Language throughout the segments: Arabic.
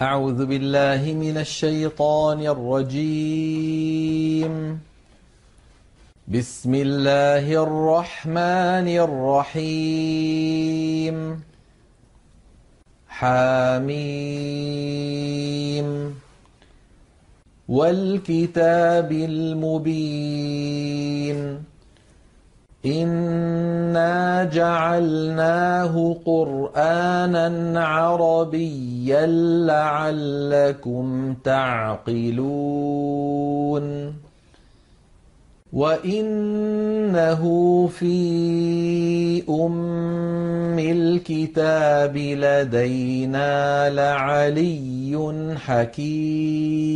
أعوذ بالله من الشيطان الرجيم. بسم الله الرحمن الرحيم. حميم. والكتاب المبين. إِنَّا جَعَلْنَاهُ قُرْآنًا عَرَبِيًّا لَّعَلَّكُمْ تَعْقِلُونَ وَإِنَّهُ فِي أُمِّ الْكِتَابِ لَدَيْنَا لَعَلِيٌّ حَكِيمٌ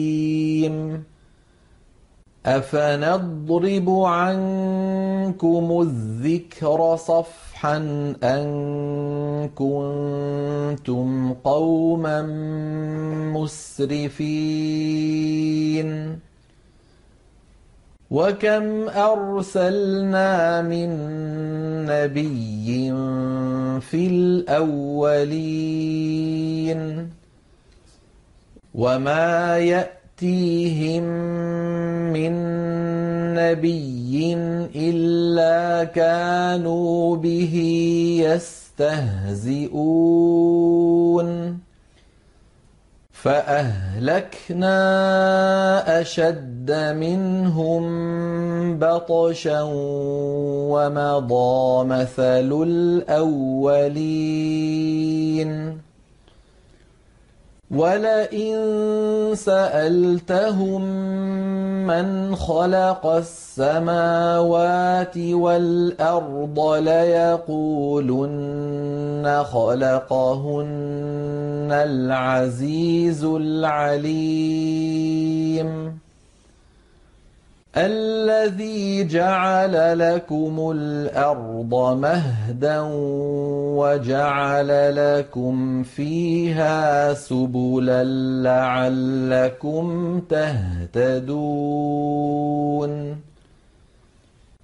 أَفَنَضْرِبُ عَنكُمُ الذِّكْرَ صَفْحًا أَن كُنتُمْ قَوْمًا مُّسْرِفِينَ وَكَمْ أَرْسَلْنَا مِن نَّبِيٍّ فِي الْأَوَّلِينَ وَمَا يَأْتِي يَأْتِيهِم مِّن نَّبِيٍّ إِلَّا كَانُوا بِهِ يَسْتَهْزِئُونَ. فَأَهْلَكْنَا أَشَدَّ مِنْهُم بَطْشًا وَمَضَىٰ مَثَلُ الْأَوَّلِينَ. وَلَئِن سَأَلْتَهُم مَّنْ خَلَقَ السَّمَاوَاتِ وَالْأَرْضَ لَيَقُولُنَّ خَلَقَهُنَّ الْعَزِيزُ الْعَلِيمُ الَّذِي جَعَلَ لَكُمُ الْأَرْضَ مَهْدًا وَجَعَلَ لَكُمْ فِيهَا سُبُلًا لَّعَلَّكُمْ تَهْتَدُونَ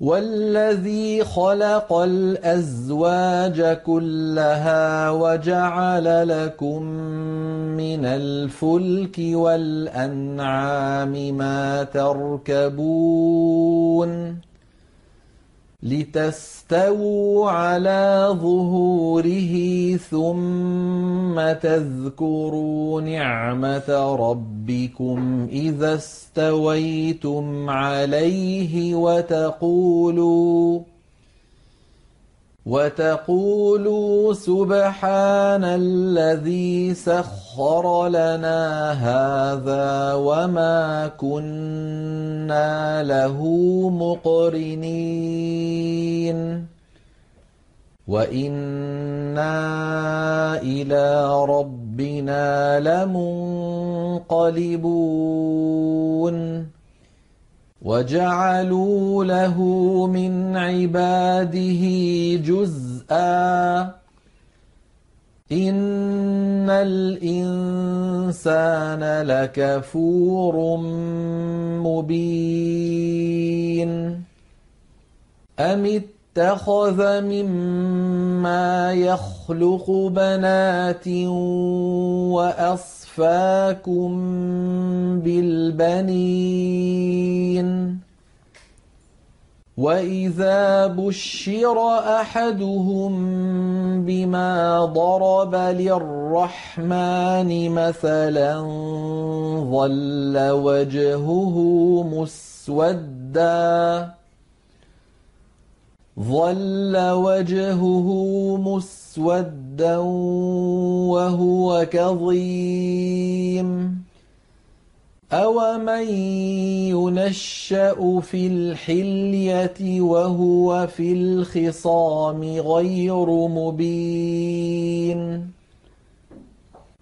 وَالَّذِي خَلَقَ الْأَزْوَاجَ كُلَّهَا وَجَعَلَ لَكُم مِّنَ الْفُلْكِ وَالْأَنْعَامِ مَا تَرْكَبُونَ لِتَسْتَوُوا عَلَىٰ ظُهُورِهِ ثُمَّ تَذْكُرُوا نِعْمَةَ رَبِّكُمْ إِذَا اسْتَوَيْتُمْ عَلَيْهِ وَتَقُولُوا سُبْحَانَ الَّذِي سَخَّرَ لَنَا هَٰذَا وَمَا كُنَّا لَهُ مُقْرِنِينَ. وَإِنَّا إِلَىٰ رَبِّنَا لَمُنقَلِبُونَ. وَجَعَلُوا لَهُ مِنْ عِبَادِهِ جُزْءًا ۚ. إِنَّ الْإِنسَانَ لَكَفُورٌ مُّبِينٌ. أَمِ اتَّخَذَ مِمَّا يَخْلُقُ بَنَاتٍ وَأَصْفَاكُم بِالْبَنِينَ. وَإِذَا بُشِّرَ أَحَدُهُم بِمَا ضَرَبَ لِلرَّحْمَٰنِ مَثَلًا ظَلَّ وَجْهُهُ مُسْوَدًّا. ظَلَّ وَجْهُهُ مُسْوَدًّا وَهُوَ كَظِيمٌ. أَوَمَن يُنَشَّأُ فِي الْحِلْيَةِ وَهُوَ فِي الْخِصَامِ غَيْرُ مُبِينٍ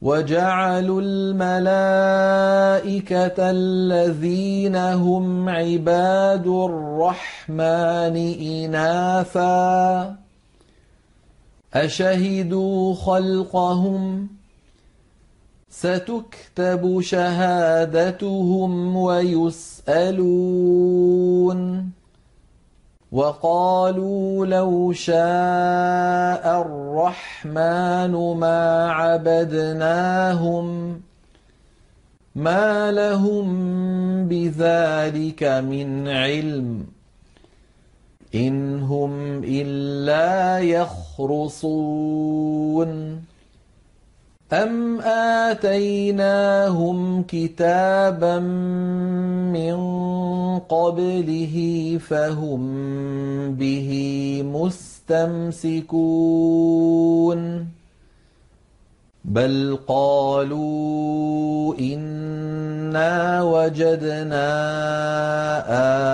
وجعلوا الملائكة الذين هم عباد الرحمن إناثا. أشهدوا خلقهم؟ ستكتب شهادتهم ويسألون. وقالوا لو شاء الرحمن ما عبدناهم ما لهم بذلك من علم إن هم إلا يخرصون أم آتيناهم كتابا من قبله فهم به مستمسكون بل قالوا إنا وجدنا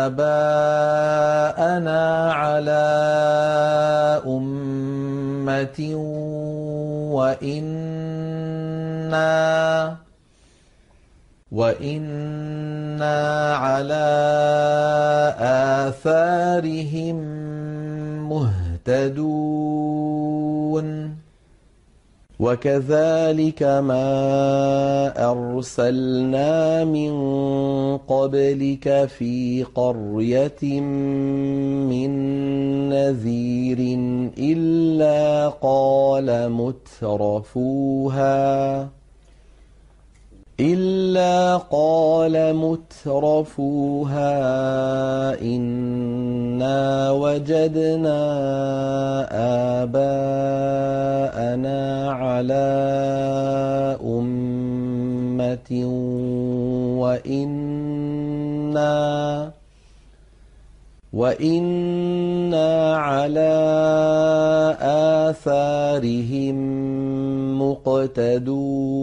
آباءنا على أمة وإنا وإنا على آثارهم مهتدون وكذلك ما أرسلنا من قبلك في قرية من نذير إلا قال مترفوها إلا قال مترفوها إنا وجدنا آباءنا على أمة وإنا وإنا على آثارهم مقتدون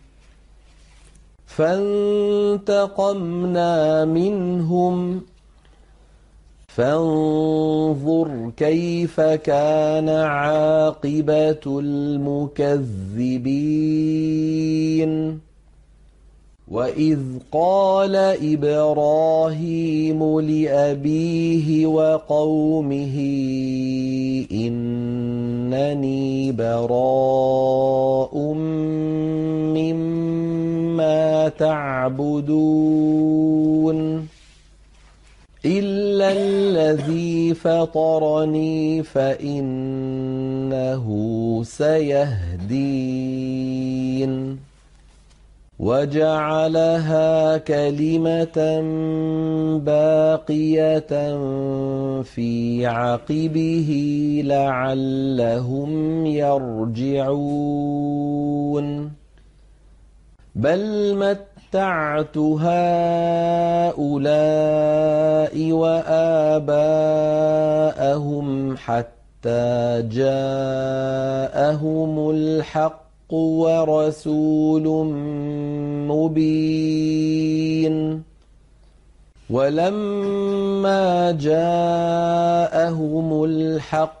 فانتقمنا منهم. فانظر كيف كان عاقبة المكذبين. وإذ قال إبراهيم لأبيه وقومه إنني براء مما تعبدون إلا الذي فطرني فإنه سيهدين. وجعلها كلمة باقية في عقبه لعلهم يرجعون. بل متعت هؤلاء وآباءهم حتى جاءهم الحق ورسول مبين ولما جاءهم الحق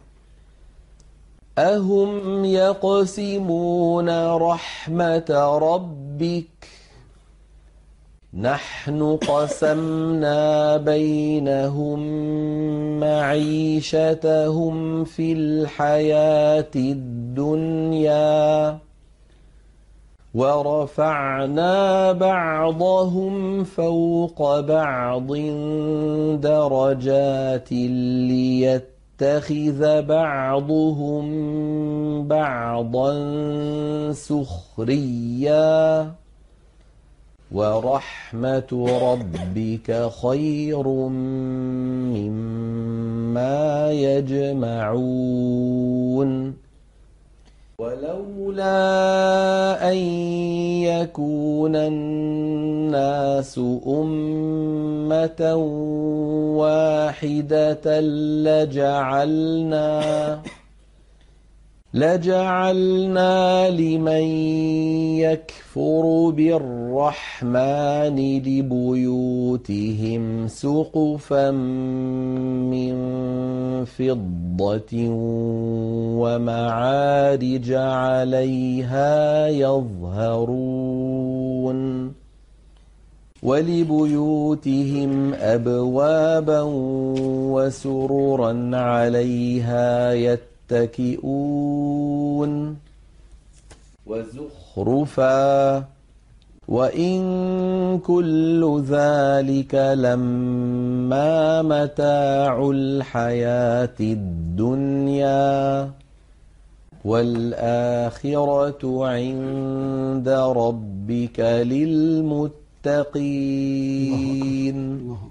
أهم يقسمون رحمة ربك؟ نحن قسمنا بينهم معيشتهم في الحياة الدنيا ورفعنا بعضهم فوق بعض درجات ليتخذ بعضهم بعضا سخريا. ورحمة ربك خير مما يجمعون. ولولا أن يكون الناس أمة واحدة لجعلنا لجعلنا لمن يكفر بالرحمن لبيوتهم سقفا من فضة ومعارج عليها يظهرون ولبيوتهم أبوابا وسررا عليها يتقون متكئون وزخرفا وإن كل ذلك لما متاع الحياة الدنيا. والآخرة عند ربك للمتقين. الله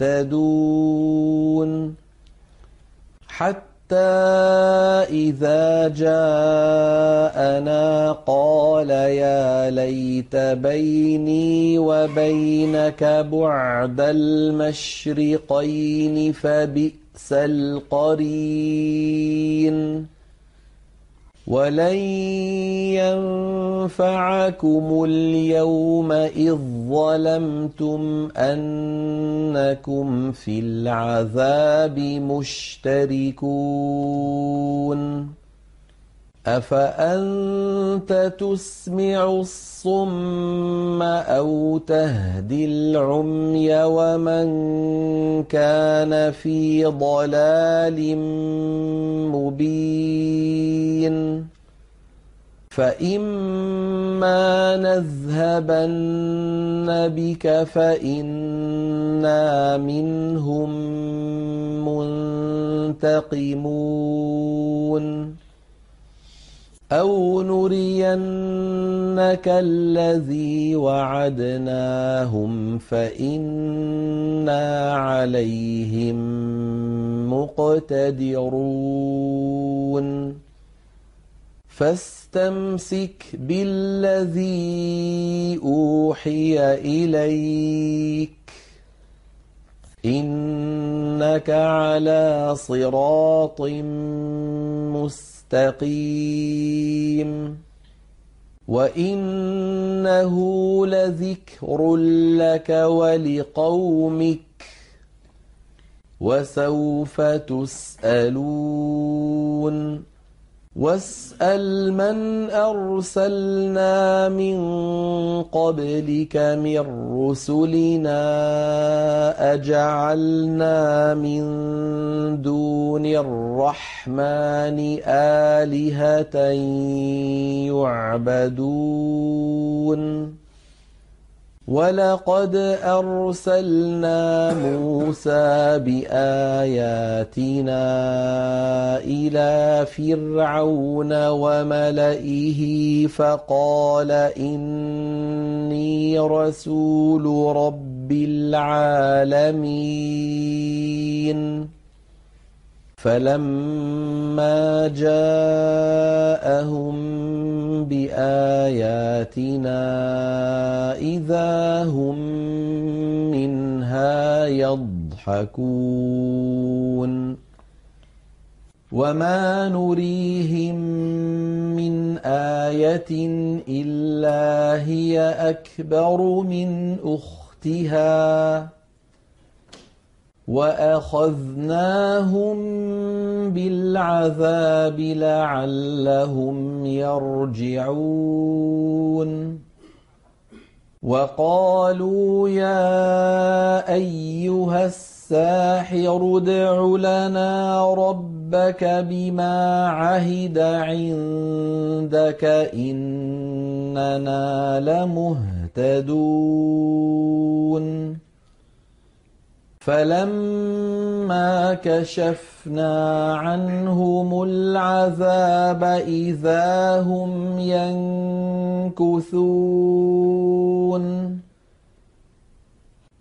مهتدون حتى إذا جاءنا قال يا ليت بيني وبينك بعد المشرقين فبئس القرين. ولن ينفعكم اليوم إذ ظلمتم أنكم في العذاب مشتركون أفأنت تسمع الصم أو تهدي العمي ومن كان في ضلال مبين؟ فإما نذهبن بك فإنا منهم منتقمون. أو نرينك الذي وعدناهم فإنا عليهم مقتدرون فاستمسك بالذي أوحي إليك إنك على صراط مستقيم وإنه لذكر لك ولقومك وسوف تسألون واسأل من أرسلنا من قبلك من رسلنا أجعلنا من دون الرحمن آلهة يعبدون. ولقد أرسلنا موسى بآياتنا إلى فرعون وملئه فقال إني رسول رب العالمين فلما جاءهم بآياتنا إذا هم منها يضحكون وما نريهم من آية إلا هي أكبر من أختها وأخذناهم بالعذاب لعلهم يرجعون وقالوا يا أيها الساحر ادع لنا ربك بما عهد عندك إننا لمهتدون فلما كشفنا عنهم العذاب إذا هم ينكثون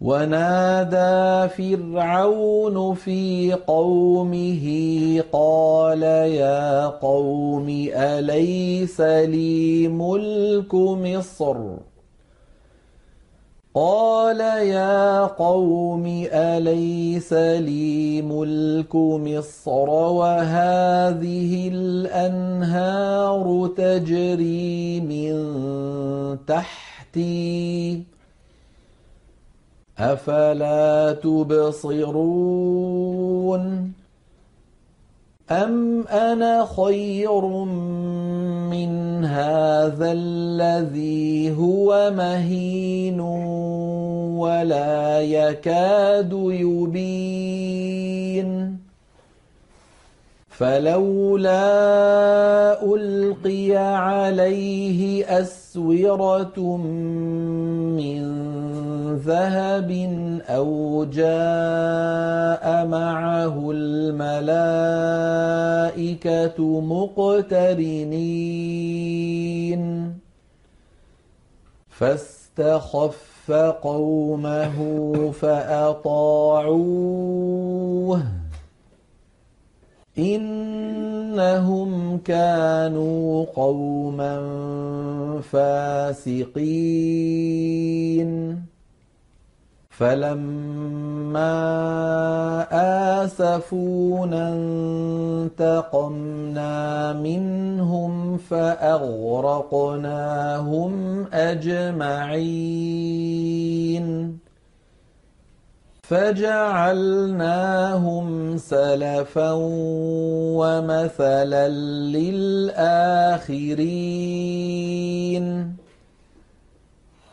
ونادى فرعون في قومه قال يا قوم أليس لي ملك مصر قال يا قوم أليس لي ملك مصر وهذه الأنهار تجري من تحتي؟ أفلا تبصرون؟ أم أنا خير من هذا الذي هو مهين ولا يكاد يبين فلولا ألقي عليه أسورة من ذهب أو جاء معه الملائكة مقترنين. فاستخف قومه فأطاعوه. إنهم كانوا قوما فاسقين. فلما آسفونا انتقمنا منهم فأغرقناهم أجمعين فجعلناهم سلفا ومثلا للآخرين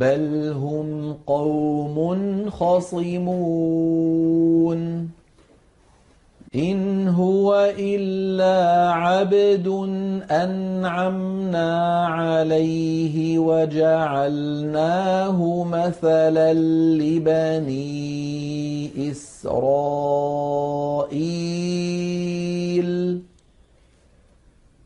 بل هم قوم خصمون إن هو إلا عبد أنعمنا عليه وجعلناه مثلا لبني إسرائيل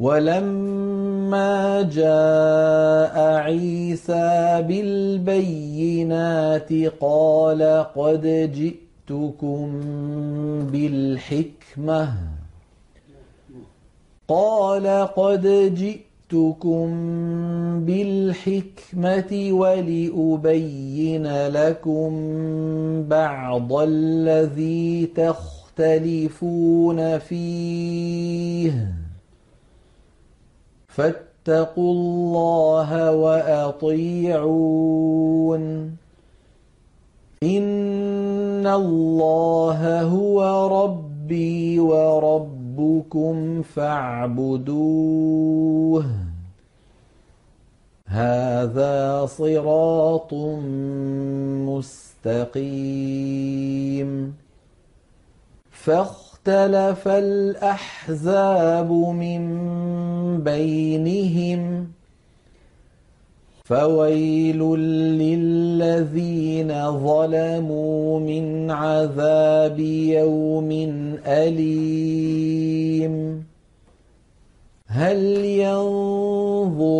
ولما جاء عيسى بالبينات قال قد جئتكم بالحكمة. قال قد جئتكم بالحكمة ولأبين لكم بعض الذي تختلفون فيه. فاتقوا الله وأطيعون. إن الله هو ربي وربكم فاعبدوه. هذا صراط مستقيم. فاختلف الأحزاب من بينهم فويل للذين ظلموا من عذاب يوم أليم هل ينظرون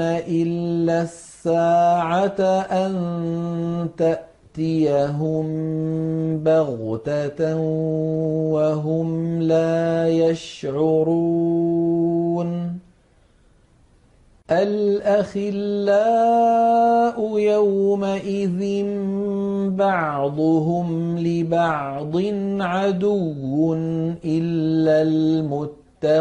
إلا الساعة أن تأتيهم بغتة وهم لا يشعرون. الأخلاء يومئذ بعضهم لبعض عدو إلا المتقين.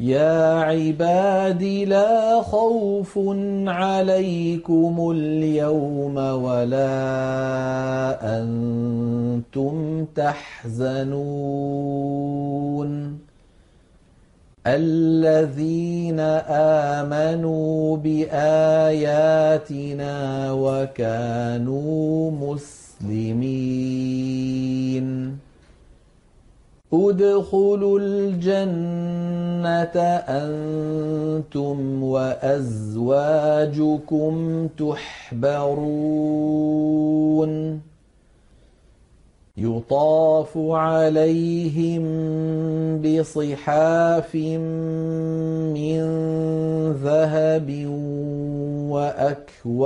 يا عباد لا خوف عليكم اليوم ولا أنتم تحزنون الذين آمنوا بآياتنا وكانوا مسلمين ادخلوا الجنة أنتم وأزواجكم تحبرون. يطاف عليهم بصحاف من ذهب وأكواب.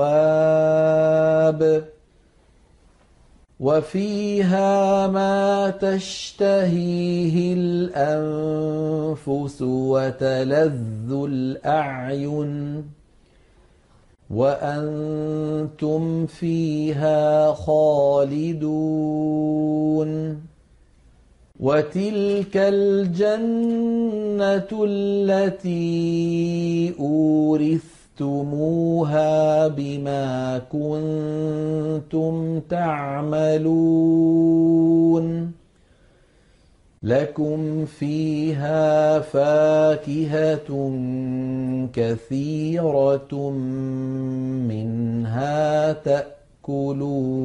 وفيها ما تشتهيه الأنفس وتلذ الأعين وأنتم فيها خالدون وتلك الجنة التي أورثتموها بما كنتم تعملون لكم فيها فاكهة كثيرة منها تأكلون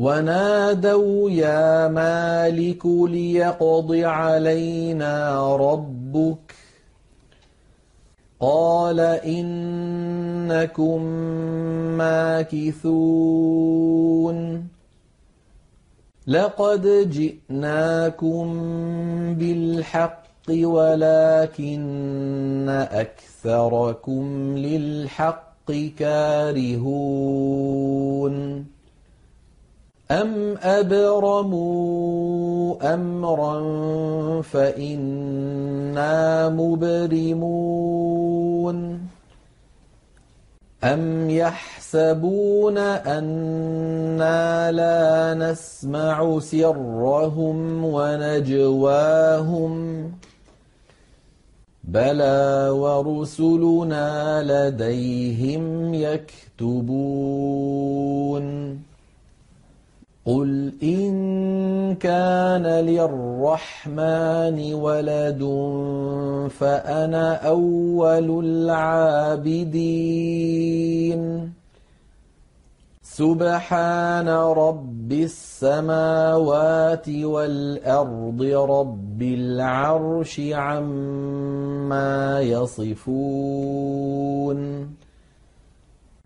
ونادوا يا مالك ليقض علينا ربك. قال إنكم ماكثون. لقد جئناكم بالحق ولكن أكثركم للحق كارهون. أم أبرموا أمرا فإنا مبرمون أم يحسبون أنا لا نسمع سرهم ونجواهم بلى ورسلنا لديهم يكتبون قل إن كان للرحمن ولد فأنا أول العابدين سبحان رب السماوات والأرض رب العرش عما يصفون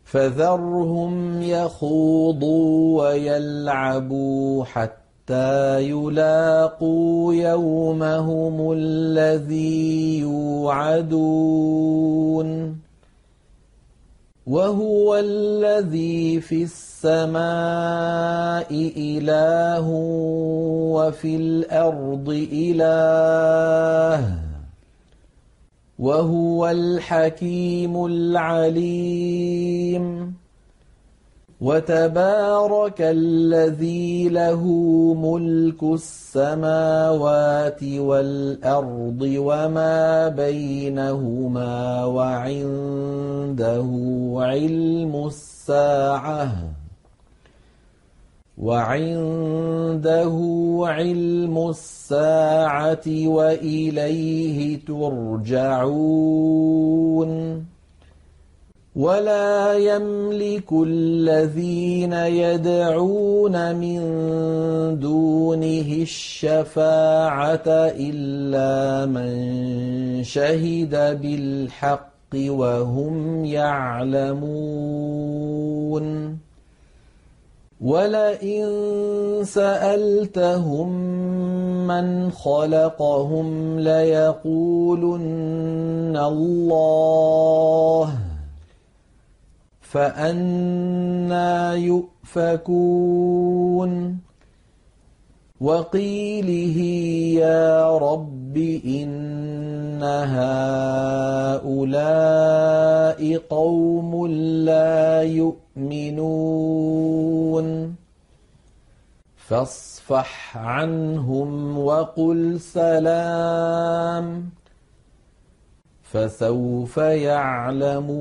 فذرهم يخوضوا ويلعبوا حتى يلاقوا يومهم الذي يوعدون. وهو الذي في السماء إله وفي الأرض إله. وهو الحكيم العليم. وتبارك الذي له ملك السماوات والأرض وما بينهما وعنده علم الساعة. وعنده علم الساعة وإليه ترجعون. ولا يملك الذين يدعون من دونه الشفاعة إلا من شهد بالحق وهم يعلمون. ولئن سألتهم من خلقهم ليقولن الله فأنا يؤفكون وقيله يا رب إن هؤلاء قوم لا يؤمنون فاصفح عنهم وقل سلام فسوف يعلمون.